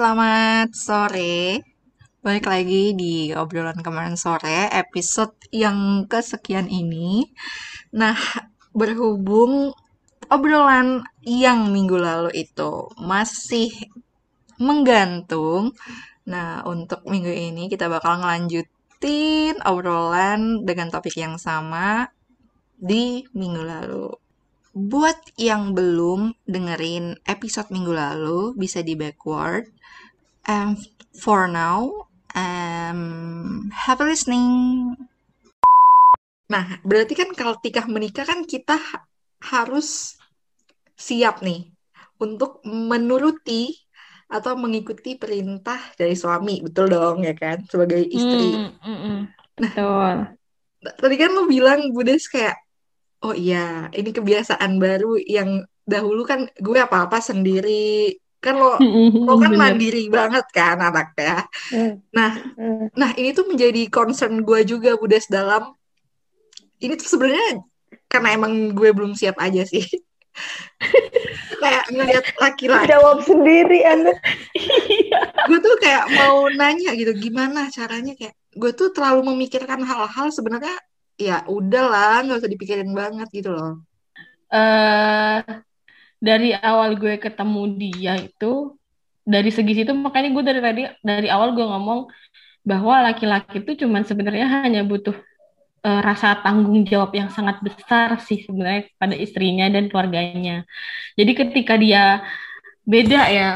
Selamat sore. Balik lagi di obrolan kemarin sore, episode yang kesekian ini. Nah, berhubung obrolan yang minggu lalu itu masih menggantung. Nah, untuk minggu ini kita bakal ngelanjutin obrolan dengan topik yang sama di minggu lalu. Buat yang belum dengerin episode minggu lalu, bisa di backward. And for now, um, happy listening. Nah, berarti kan kalau tikah menikah kan kita ha- harus siap nih untuk menuruti atau mengikuti perintah dari suami, betul dong ya kan, sebagai istri. Hmm, mm, mm. Betul. Tadi kan lo bilang Budes kayak, oh iya, ini kebiasaan baru yang dahulu kan gue apa-apa sendiri. Kan lo, lo kan Bener. mandiri banget kan anaknya. Hmm, Nah, hmm. nah ini tuh menjadi concern gue juga Budes dalam ini tuh sebenarnya karena emang gue belum siap aja sih. kayak ngeliat laki-laki Jawab sendiri Anda. Iya. gue tuh kayak mau nanya gitu gimana caranya kayak gue tuh terlalu memikirkan hal-hal sebenarnya ya udahlah nggak usah dipikirin banget gitu loh eh dari awal gue ketemu dia itu dari segi situ makanya gue dari tadi dari awal gue ngomong bahwa laki-laki itu cuman sebenarnya hanya butuh eh, rasa tanggung jawab yang sangat besar sih sebenarnya pada istrinya dan keluarganya. Jadi ketika dia beda ya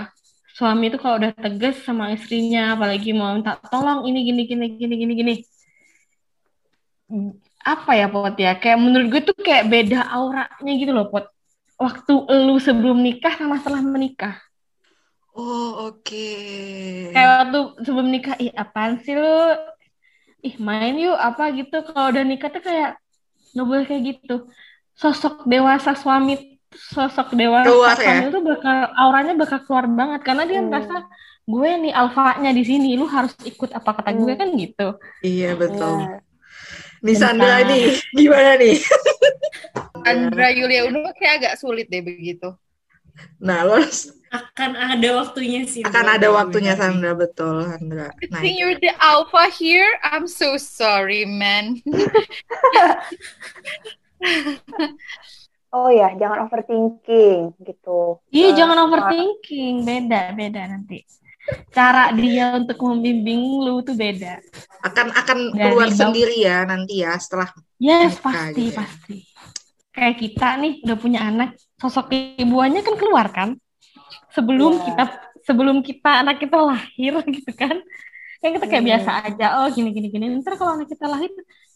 suami itu kalau udah tegas sama istrinya apalagi mau minta tolong ini gini gini gini gini gini. Apa ya Pot ya? Kayak menurut gue tuh kayak beda auranya gitu loh Pot waktu lu sebelum nikah sama setelah menikah? Oh oke. Kayak waktu sebelum nikah ih apaan sih lu? Ih main yuk apa gitu. Kalau udah nikah tuh kayak nggak boleh kayak gitu. Sosok dewasa suami sosok dewasa Keluar ya? suami itu bakal auranya bakal keluar banget. Karena dia Hmm. merasa gue nih alfanya di sini lu harus ikut apa kata gue Hmm. kan gitu. Iya betul. Iya. nih Sandra nih gimana nih Andra Yulia Uno kayak agak sulit deh begitu. nah lo harus- akan ada waktunya sih akan ada waktunya. Sandra betul Sandra nah thing itu. you're the alpha here. I'm so sorry, man. Oh ya, jangan overthinking gitu. Iya, Eh, jangan overthinking. Beda, beda nanti. Cara dia untuk membimbing lu tuh beda. akan akan Dari keluar bawah. sendiri ya nanti ya setelah Yes, pasti, gitu ya. pasti. Kayak kita nih udah punya anak, sosok ibuannya kan keluar kan? Sebelum Iya. kita sebelum kita anak kita lahir gitu kan? Kan kita kayak Hmm. biasa aja, oh gini gini gini. Ntar kalau anak kita lahir,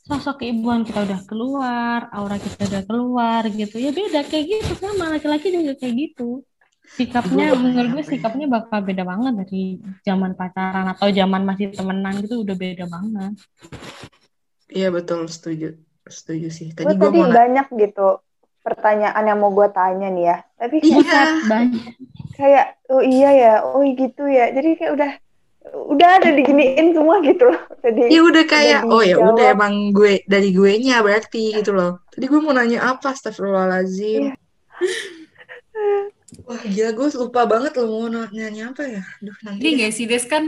sosok keibuan kita udah keluar, aura kita udah keluar gitu. Ya beda kayak gitu sama laki-laki juga kayak gitu. Sikapnya menurut gue sikapnya bakal beda banget dari zaman pacaran atau zaman masih temenan gitu udah beda banget. iya betul setuju setuju sih tadi gue tadi mau na- banyak gitu pertanyaan yang mau gue tanya nih ya. Tapi kayak, Iya. Banyak. kayak oh iya ya, oh gitu ya. Jadi kayak udah udah ada diginiin semua gitu loh. Tadi Ya udah kayak Udah oh ya udah emang gue dari gue nya berarti gitu loh. Tadi gue mau nanya apa Astagfirullahaladzim. Iya. Wah gila gue lupa banget lo mau nanya apa ya. Aduh nanti Ini deh. gak sih Des kan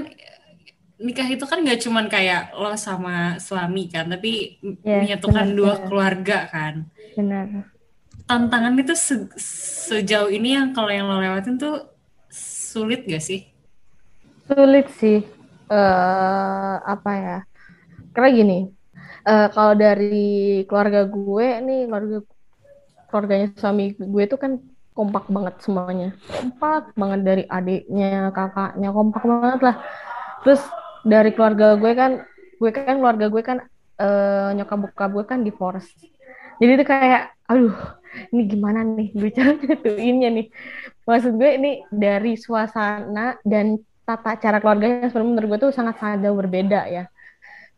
nikah itu kan gak cuman kayak lo sama suami kan, tapi Yes, menyatukan benar, dua benar. keluarga kan. Benar. Tantangan itu se- sejauh ini yang kalau yang lo lewatin tuh sulit gak sih? Sulit sih. eh apa ya? Karena gini, eh, kalau dari keluarga gue nih, keluarga keluarganya suami gue itu kan kompak banget semuanya. Kompak banget dari adiknya, kakaknya, kompak banget lah. Terus dari keluarga gue kan, gue kan keluarga gue kan eh, nyokap bokap gue kan divorce. Jadi itu kayak, aduh, ini gimana nih gue cara nyatuinnya nih. Maksud gue ini dari suasana dan tata cara keluarganya sebenarnya menurut gue tuh sangat-sangat jauh berbeda ya.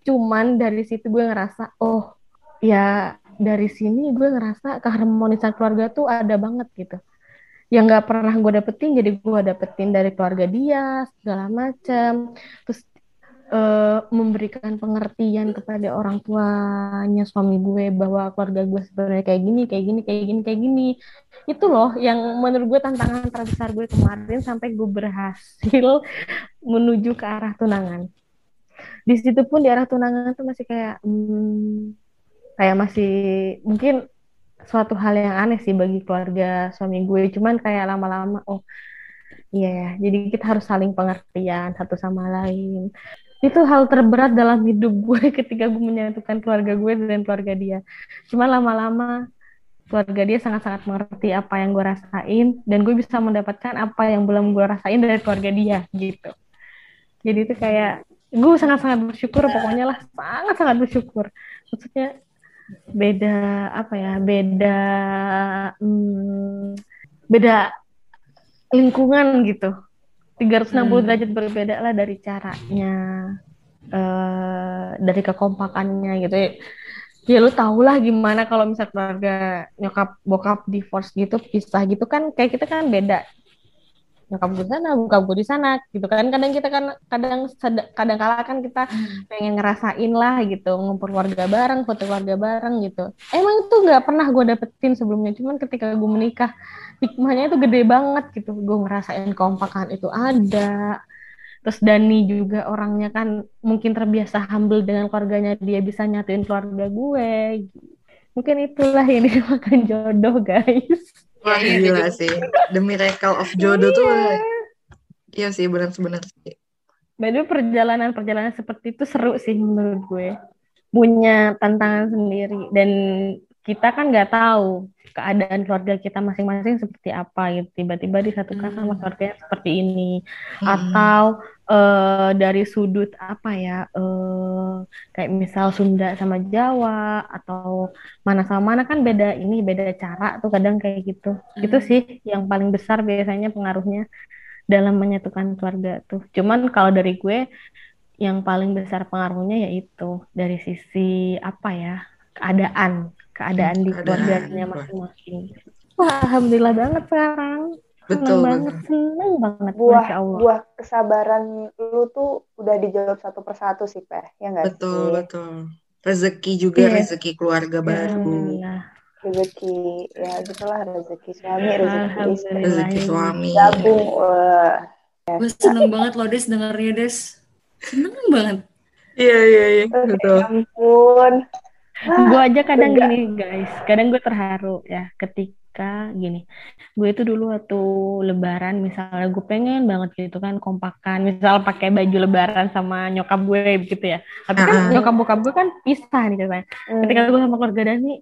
Cuman dari situ gue ngerasa, oh ya dari sini gue ngerasa keharmonisan keluarga tuh ada banget gitu. Yang nggak pernah gue dapetin, jadi gue dapetin dari keluarga dia segala macam. Terus eh, memberikan pengertian kepada orang tuanya suami gue bahwa keluarga gue sebenarnya kayak gini, kayak gini, kayak gini, kayak gini. Itu loh yang menurut gue tantangan terbesar gue kemarin sampai gue berhasil menuju ke arah tunangan. Di situ pun di arah tunangan tuh masih kayak hmm, kayak masih mungkin suatu hal yang aneh sih bagi keluarga suami gue. Cuman kayak lama-lama oh iya ya, jadi kita harus saling pengertian satu sama lain itu hal terberat dalam hidup gue ketika gue menyatukan keluarga gue dan keluarga dia. Cuma lama-lama keluarga dia sangat-sangat mengerti apa yang gue rasain dan gue bisa mendapatkan apa yang belum gue rasain dari keluarga dia gitu. Jadi itu kayak gue sangat-sangat bersyukur pokoknya lah sangat-sangat bersyukur. Maksudnya beda apa ya beda hmm, beda lingkungan gitu 360 Hmm. derajat berbeda lah dari caranya eh dari kekompakannya gitu ya. Ya lu tau lah gimana kalau misal keluarga nyokap bokap divorce gitu pisah gitu kan kayak kita kan beda nyokap gue di sana bokap gue di sana gitu kan kadang kita kan kadang kadang kala kan kita pengen ngerasain lah gitu ngumpul keluarga bareng foto keluarga bareng gitu emang itu nggak pernah gue dapetin sebelumnya cuman ketika gue menikah hikmahnya itu gede banget gitu gue ngerasain kompakan itu ada terus Dani juga orangnya kan mungkin terbiasa humble dengan keluarganya dia bisa nyatuin keluarga gue mungkin itulah yang dinamakan jodoh guys Wah Iya, iya, gila gitu. sih. The miracle of jodoh tuh Iya sih benar-benar sih. By the way, perjalanan-perjalanan seperti itu seru sih menurut gue. Punya tantangan sendiri dan kita kan nggak tahu keadaan keluarga kita masing-masing seperti apa gitu. Tiba-tiba disatukan sama keluarganya seperti ini atau eh, dari sudut apa ya eh, kayak misal Sunda sama Jawa atau mana sama mana kan beda ini beda cara tuh kadang kayak gitu. Itu sih yang paling besar biasanya pengaruhnya dalam menyatukan keluarga tuh. Cuman kalau dari gue yang paling besar pengaruhnya yaitu dari sisi apa ya keadaan keadaan di keluarganya masing-masing. Wah, alhamdulillah banget sekarang. Seneng Betul banget, betul. seneng banget, buah masya Allah. buah kesabaran lu tuh udah dijawab satu persatu sih Peh ya nggak Betul sih betul. Rezeki juga Iya. rezeki keluarga baru. Alhamdulillah. rezeki ya gitulah rezeki suami rezeki istri. Rezeki suami. gabung wah Gue seneng banget loh Des dengernya Des. Seneng banget. Iya iya iya betul. ya ampun Gue aja kadang lega. gini guys, kadang gue terharu ya ketika gini, gue itu dulu waktu Lebaran misalnya gue pengen banget gitu kan kompakan, misal pakai baju Lebaran sama nyokap gue gitu ya. Tapi kan Ah. nyokap bokap gue kan pisah nih katanya. Hmm. Ketika gue sama keluarga Dani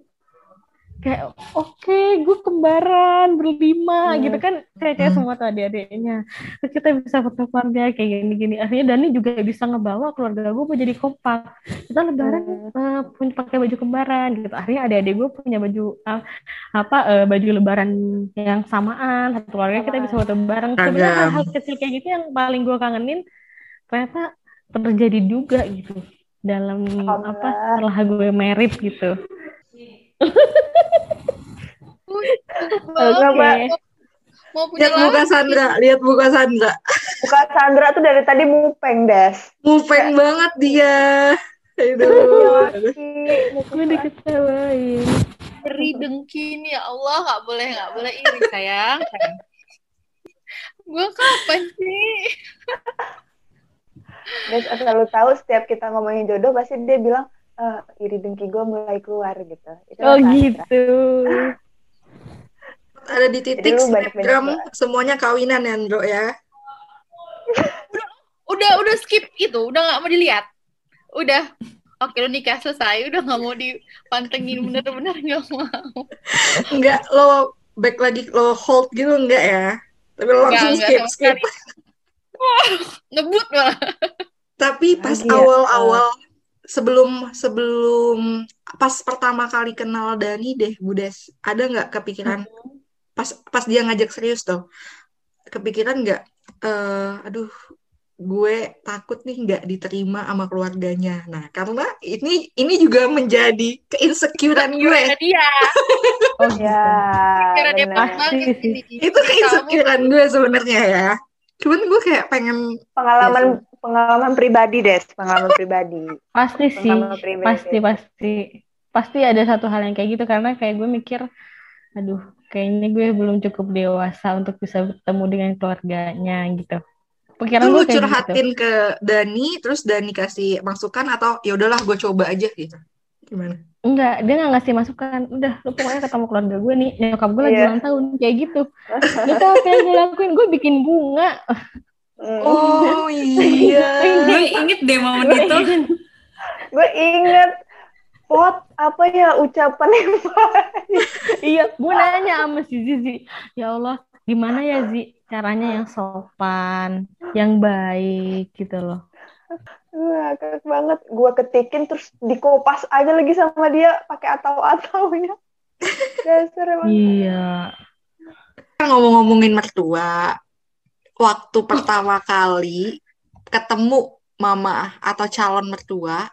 kayak oke gue kembaran berlima Hmm. gitu kan kayak kayak Hmm. semua tuh adik-adiknya terus kita bisa foto keluarga kayak gini-gini akhirnya Dani juga bisa ngebawa keluarga gue jadi kompak kita lebaran Hmm. punya pakai baju kembaran gitu akhirnya adik-adik gue punya baju eh, apa eh, baju lebaran yang samaan satu keluarga kita bisa foto bareng sebenarnya hal-hal kecil kayak gitu yang paling gue kangenin ternyata terjadi juga gitu dalam apa Alhamdulillah. setelah gue merit gitu Enggak, Mbak. Mau punya Lihat muka lagi. Sandra, lihat muka Sandra. Muka Sandra tuh dari tadi mupeng das Mupeng banget dia. Aduh. gue diketawain Iri dengki nih ya Allah nggak boleh nggak boleh iri sayang. Gue kapan sih? Das asal lu tahu setiap kita ngomongin jodoh pasti dia bilang "Eh, iri dengki gue mulai keluar gitu itu oh gitu Ada di titik snapgram semuanya kawinan ya, Andro ya. Udah udah skip itu, udah nggak mau dilihat. Udah. Oke, lu nikah selesai, udah nggak mau dipantengin bener-bener nggak mau. Enggak lo back lagi lo hold gitu enggak ya? Tapi lo Nggak, langsung nggak skip sama skip. sekali. Wah, ngebut malah. Tapi pas awal-awal sebelum sebelum pas pertama kali kenal Dani deh, Budes, ada nggak kepikiran pas pas dia ngajak serius tuh, kepikiran nggak? eh aduh, gue takut nih nggak diterima sama keluarganya. Nah, karena ini ini juga menjadi keinsecurean gue. Dia, oh ya. Itu keinsecurean gue sebenarnya ya. Cuman gue kayak pengen Pengalaman pengalaman pribadi, Des. Pengalaman pribadi. Pasti sih, pribadi. pasti pasti pasti ada satu hal yang kayak gitu karena kayak gue mikir, aduh, kayaknya gue belum cukup dewasa untuk bisa bertemu dengan keluarganya gitu. Pikiran gue lu kayak gitu. curhatin ke Dani, terus Dani kasih masukan atau ya udahlah gue coba aja gitu. Gimana? Enggak, dia nggak ngasih masukan. Udah, lu pokoknya ketemu keluarga gue nih. Nyokap gue lagi Iya. ulang tahun, kayak gitu. Lu tau apa yang gue lakuin? Gue bikin bunga. Hmm. Oh iya. Gue inget deh momen itu. Gue inget pot apa ya ucapan yang baik. Iya, gue nanya sama si Zizi. Ya Allah, gimana ya Zi? Caranya yang sopan, yang baik gitu loh. Keren banget. Gue ketikin terus dikopas aja lagi sama dia pakai atau-ataunya. Dasar emang. Iya. Ngomong-ngomongin mertua, waktu pertama kali ketemu mama atau calon mertua,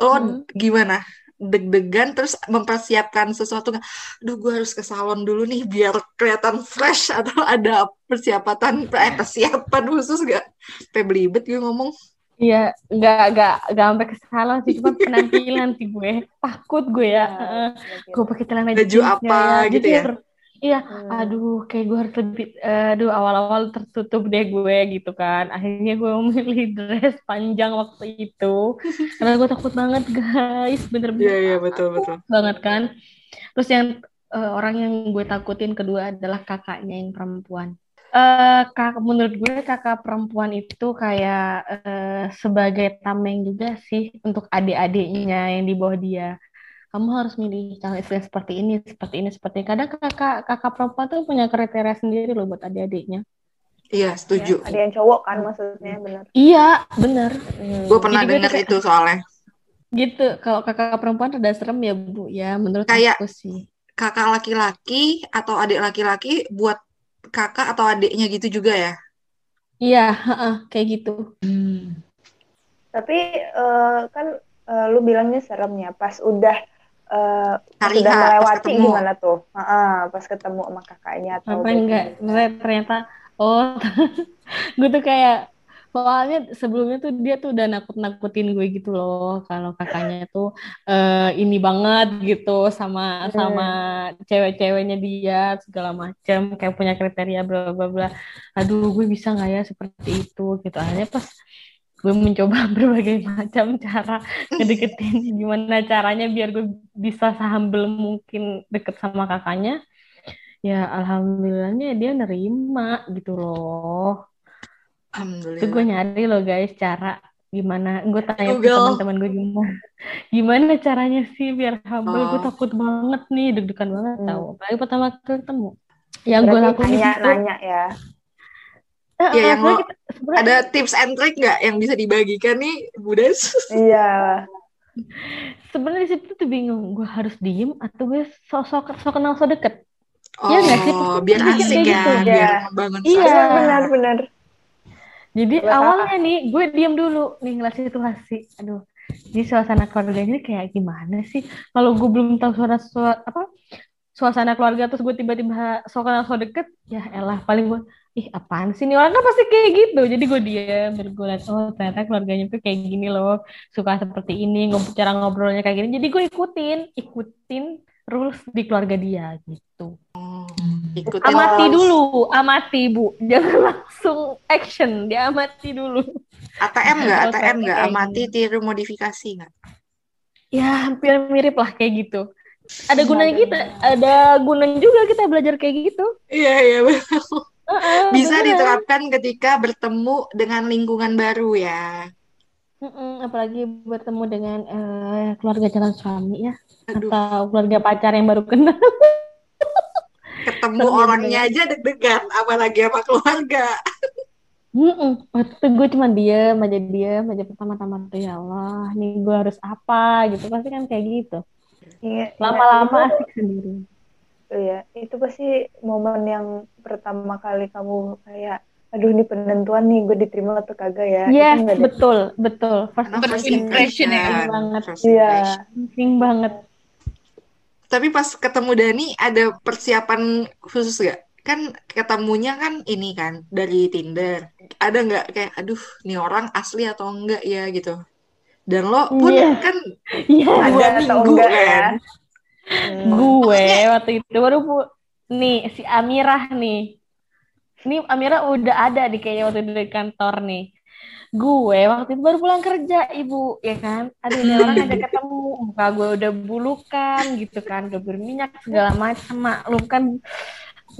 lo Hmm. gimana? Deg-degan terus mempersiapkan sesuatu nggak? Duh, gue harus ke salon dulu nih biar kelihatan fresh atau ada persiapan eh, persiapan khusus gak? Sampai belibet gue ngomong. Iya, nggak nggak nggak sampai ke salon sih, cuma penampilan sih gue. Takut gue ya. Heeh. gue pakai celana Baju apa ya, gitu ya? Iya, Hmm. aduh, kayak gue harus lebih, aduh, awal-awal tertutup deh gue gitu kan. Akhirnya gue memilih dress panjang waktu itu, karena gue takut banget guys, bener-bener Iya, iya, betul, betul. banget kan. Terus yang eh, orang yang gue takutin kedua adalah kakaknya yang perempuan. Eh kak, menurut gue kakak perempuan itu kayak eh, sebagai tameng juga sih untuk adik-adiknya yang di bawah dia. Kamu harus milih calon istri yang seperti ini, seperti ini, seperti ini. Kadang kakak kakak perempuan tuh punya kriteria sendiri loh buat adik-adiknya. Iya, setuju. Ada yang cowok kan maksudnya benar. Iya, bener. Hmm. Gue pernah kayak- itu soalnya. Gitu. Kalau kakak perempuan rada serem ya bu, ya menurut Kayak- aku sih. Kakak laki-laki atau adik laki-laki buat kakak atau adiknya gitu juga ya? Iya, heeh, kayak gitu. Tapi eh, kan eh, lu bilangnya seremnya pas udah eh, pas Hari udah H, pas melewati gimana tuh? Heeh, pas ketemu sama kakaknya atau apa enggak ternyata, ternyata oh gue tuh kayak soalnya sebelumnya tuh dia tuh udah nakut-nakutin gue gitu loh kalau kakaknya tuh eh, ini banget gitu sama Hmm. sama cewek-ceweknya dia segala macam kayak punya kriteria bla bla bla aduh gue bisa nggak ya seperti itu gitu akhirnya pas gue mencoba berbagai macam cara ngedeketin gimana caranya biar gue bisa sehumble mungkin deket sama kakaknya ya alhamdulillahnya dia nerima gitu loh itu gue Alhamdulillah. nyari loh guys cara gimana gue tanya ke teman-teman gue gimana gimana caranya sih biar humble gue Oh. takut banget nih deg-degan banget Hmm. tau apalagi pertama ketemu yang gue lakuin itu nanya-nanya ya. Ya, yang lo- kita- Ada tips and trick nggak yang bisa dibagikan nih, Budes? Iya. sebenarnya di situ tuh bingung gue harus diem atau gue sok-sok sok kenal sok deket Iya nggak sih? Oh, biar Mikir asik ya, gitu. biar Iya. membangun Iya. Benar-benar. Jadi Buat awalnya nih gue diem dulu nih ngeliat situasi. Aduh, di suasana keluarga ini kayak gimana sih? Kalau gue belum tahu suara, suara apa suasana keluarga terus gue tiba-tiba sok kenal sok deket, ya elah paling gue ih apaan sih nih orang kan pasti kayak gitu. Jadi gue gue liat oh ternyata keluarganya tuh kayak gini loh, suka seperti ini, ngob cara ngobrolnya kayak gini. Jadi gue ikutin, ikutin rules di keluarga dia gitu. Ikutin Amati terus. dulu, amati bu, jangan langsung action, diamati dulu. ATM nggak? ATM nggak? Amati, tiru, modifikasi nggak? Ya, hampir mirip lah kayak gitu. Ada gunanya kita, ada gunanya juga kita belajar kayak gitu. Iya, iya betul. Bisa diterapkan ketika bertemu dengan lingkungan baru ya. Mm-mm, apalagi bertemu dengan eh, keluarga calon suami ya, Aduh, atau keluarga pacar yang baru kenal. ketemu orangnya aja deg-degan, apalagi sama keluarga. Mm-mm. Waktu itu gue cuma diem aja diem aja pertama-tama tuh ya Allah, nih gue harus apa gitu pasti kan kayak gitu. Iya. Lama-lama iya, asik sendiri. itu, iya. Itu pasti momen yang pertama kali kamu kayak, aduh ini penentuan nih, gue diterima atau kagak ya. Yes, Itu betul, betul. First First impression ya. Penting banget. First Iya. impression. penting banget. Tapi pas ketemu Dani ada persiapan khusus gak? kan ketemunya kan ini kan dari Tinder. Ada nggak kayak, aduh, nih orang asli atau enggak ya gitu. Dan lo pun Iya. kan Iya, dua Ada minggu ya? kan. Hmm. gue waktu itu baru pu- nih si Amirah nih. Ini Amirah udah ada di kayaknya waktu di kantor nih. Gue waktu itu baru pulang kerja, Ibu, ya kan? Ini orang ada ketemu, muka gue udah bulukan gitu kan, udah berminyak segala macam, maklum kan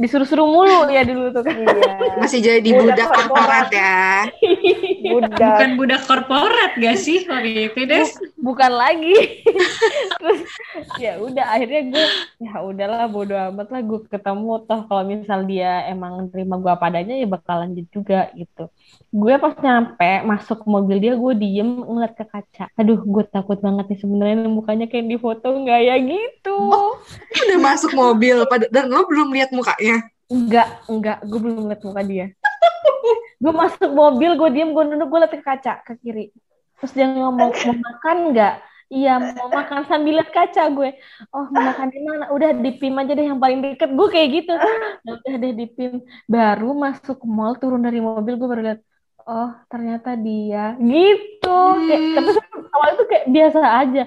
disuruh-suruh mulu ya dulu tuh kan. Iya. Masih jadi Budak budak korporat. korporat ya. Budak. Bukan budak korporat gak sih waktu itu, Des? bukan lagi terus ya udah akhirnya gue ya udahlah bodo amat lah gue ketemu toh kalau misal dia emang terima gue apa adanya ya bakal lanjut juga gitu gue pas nyampe masuk ke mobil dia gue diem ngeliat ke kaca aduh gue takut banget nih sebenarnya mukanya kayak di foto nggak ya gitu Udah masuk mobil pada dan lo belum lihat mukanya. enggak enggak. Gue belum ngeliat muka dia. Gue masuk mobil gue diem gue duduk gue liat ke kaca ke kiri. Terus dia ngomong mau makan nggak iya mau makan sambil liat kaca gue. Oh mau makan di mana? Udah di PIM aja deh yang paling deket. Gue kayak gitu. Ya udah deh di PIM baru masuk mall turun dari mobil gue baru liat oh ternyata dia. Gitu. Kayak Hmm. tapi awal itu kayak biasa aja.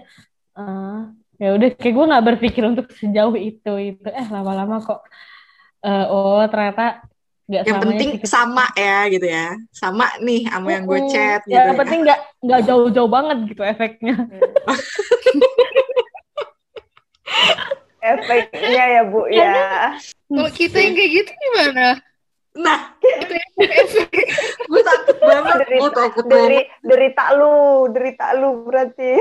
Eh, ya udah kayak gue nggak berpikir untuk sejauh itu itu. Eh lama-lama kok eh, oh ternyata nggak Yang penting sih sama ya gitu ya. Sama nih sama yang gue chat ya, gitu yang penting nggak nggak jauh-jauh banget gitu efeknya Efeknya ya Bu ya. Kalau kita yang kayak gitu gimana? Nah, efek. gue takut banget. Derita, Gue takut deri, banget. derita lu, derita lu berarti.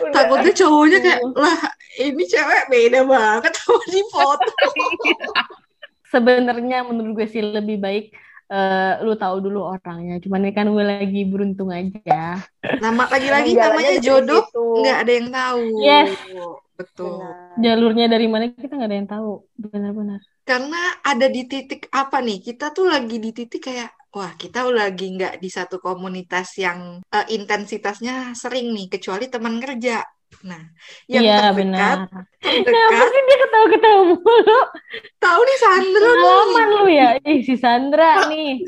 Udah. Takutnya cowoknya kayak, lah ini cewek beda banget sama di foto. sebenarnya menurut gue sih lebih baik eh, lu tahu dulu orangnya cuman ini kan gue lagi beruntung aja Nama lagi-lagi namanya jodoh, situ. nggak ada yang tahu. Yes. Betul. Benar. jalurnya dari mana kita nggak ada yang tahu benar-benar Karena ada di titik apa nih? Kita tuh lagi di titik kayak, wah kita lagi nggak di satu komunitas yang eh, intensitasnya sering nih, kecuali teman kerja. Nah, yang iya terdekat, benar terdekat, sih dia ketawa-ketawa mulu tahu nih Sandra pengalaman lu ya ih si Sandra nih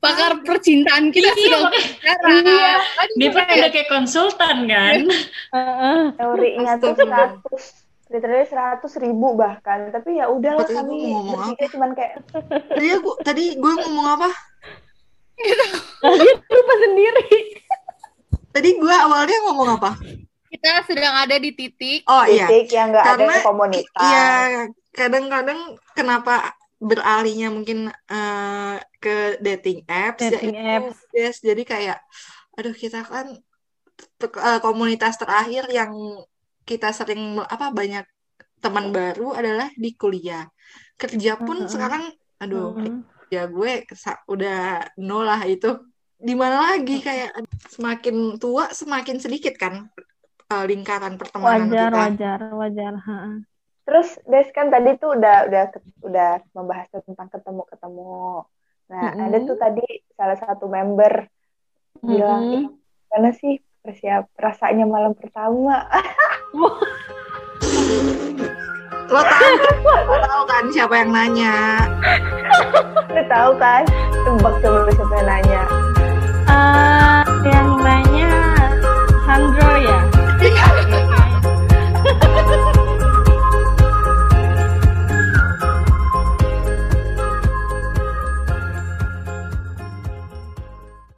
Pakar percintaan kita sedang bicara. Iya. Kan Dia kan udah kayak konsultan kan? Heeh. Teorinya tuh. 100 literally 100 ribu bahkan tapi ya udahlah kami bertiga cuman kayak Tadi gue tadi gue ngomong apa? Nah, dia lupa sendiri Tadi gue awalnya ngomong apa? kita sedang ada di titik Oh iya, titik yang nggak ada karena komunitas Iya, kadang-kadang kenapa beralihnya mungkin eh, ke dating apps ya Dating itu, apps. yes, jadi kayak aduh kita kan eh, komunitas terakhir yang kita sering apa banyak teman baru adalah di kuliah. Kerja pun Mm-mm. sekarang aduh Mm-mm. Ya gue udah nol lah itu. Di mana lagi kayak semakin tua semakin sedikit kan eh, lingkaran pertemanan wajar kita. wajar wajar heeh. terus Des kan tadi tuh udah udah udah membahas tentang ketemu ketemu nah Mm-mm. ada tuh tadi salah satu member bilang Mm-mm. "Ih, gimana sih persiap rasanya malam pertama Lo tahu, lo tahu kan siapa yang nanya? udah tahu kan tebak coba siapa yang nanya Ah, yang nanya ya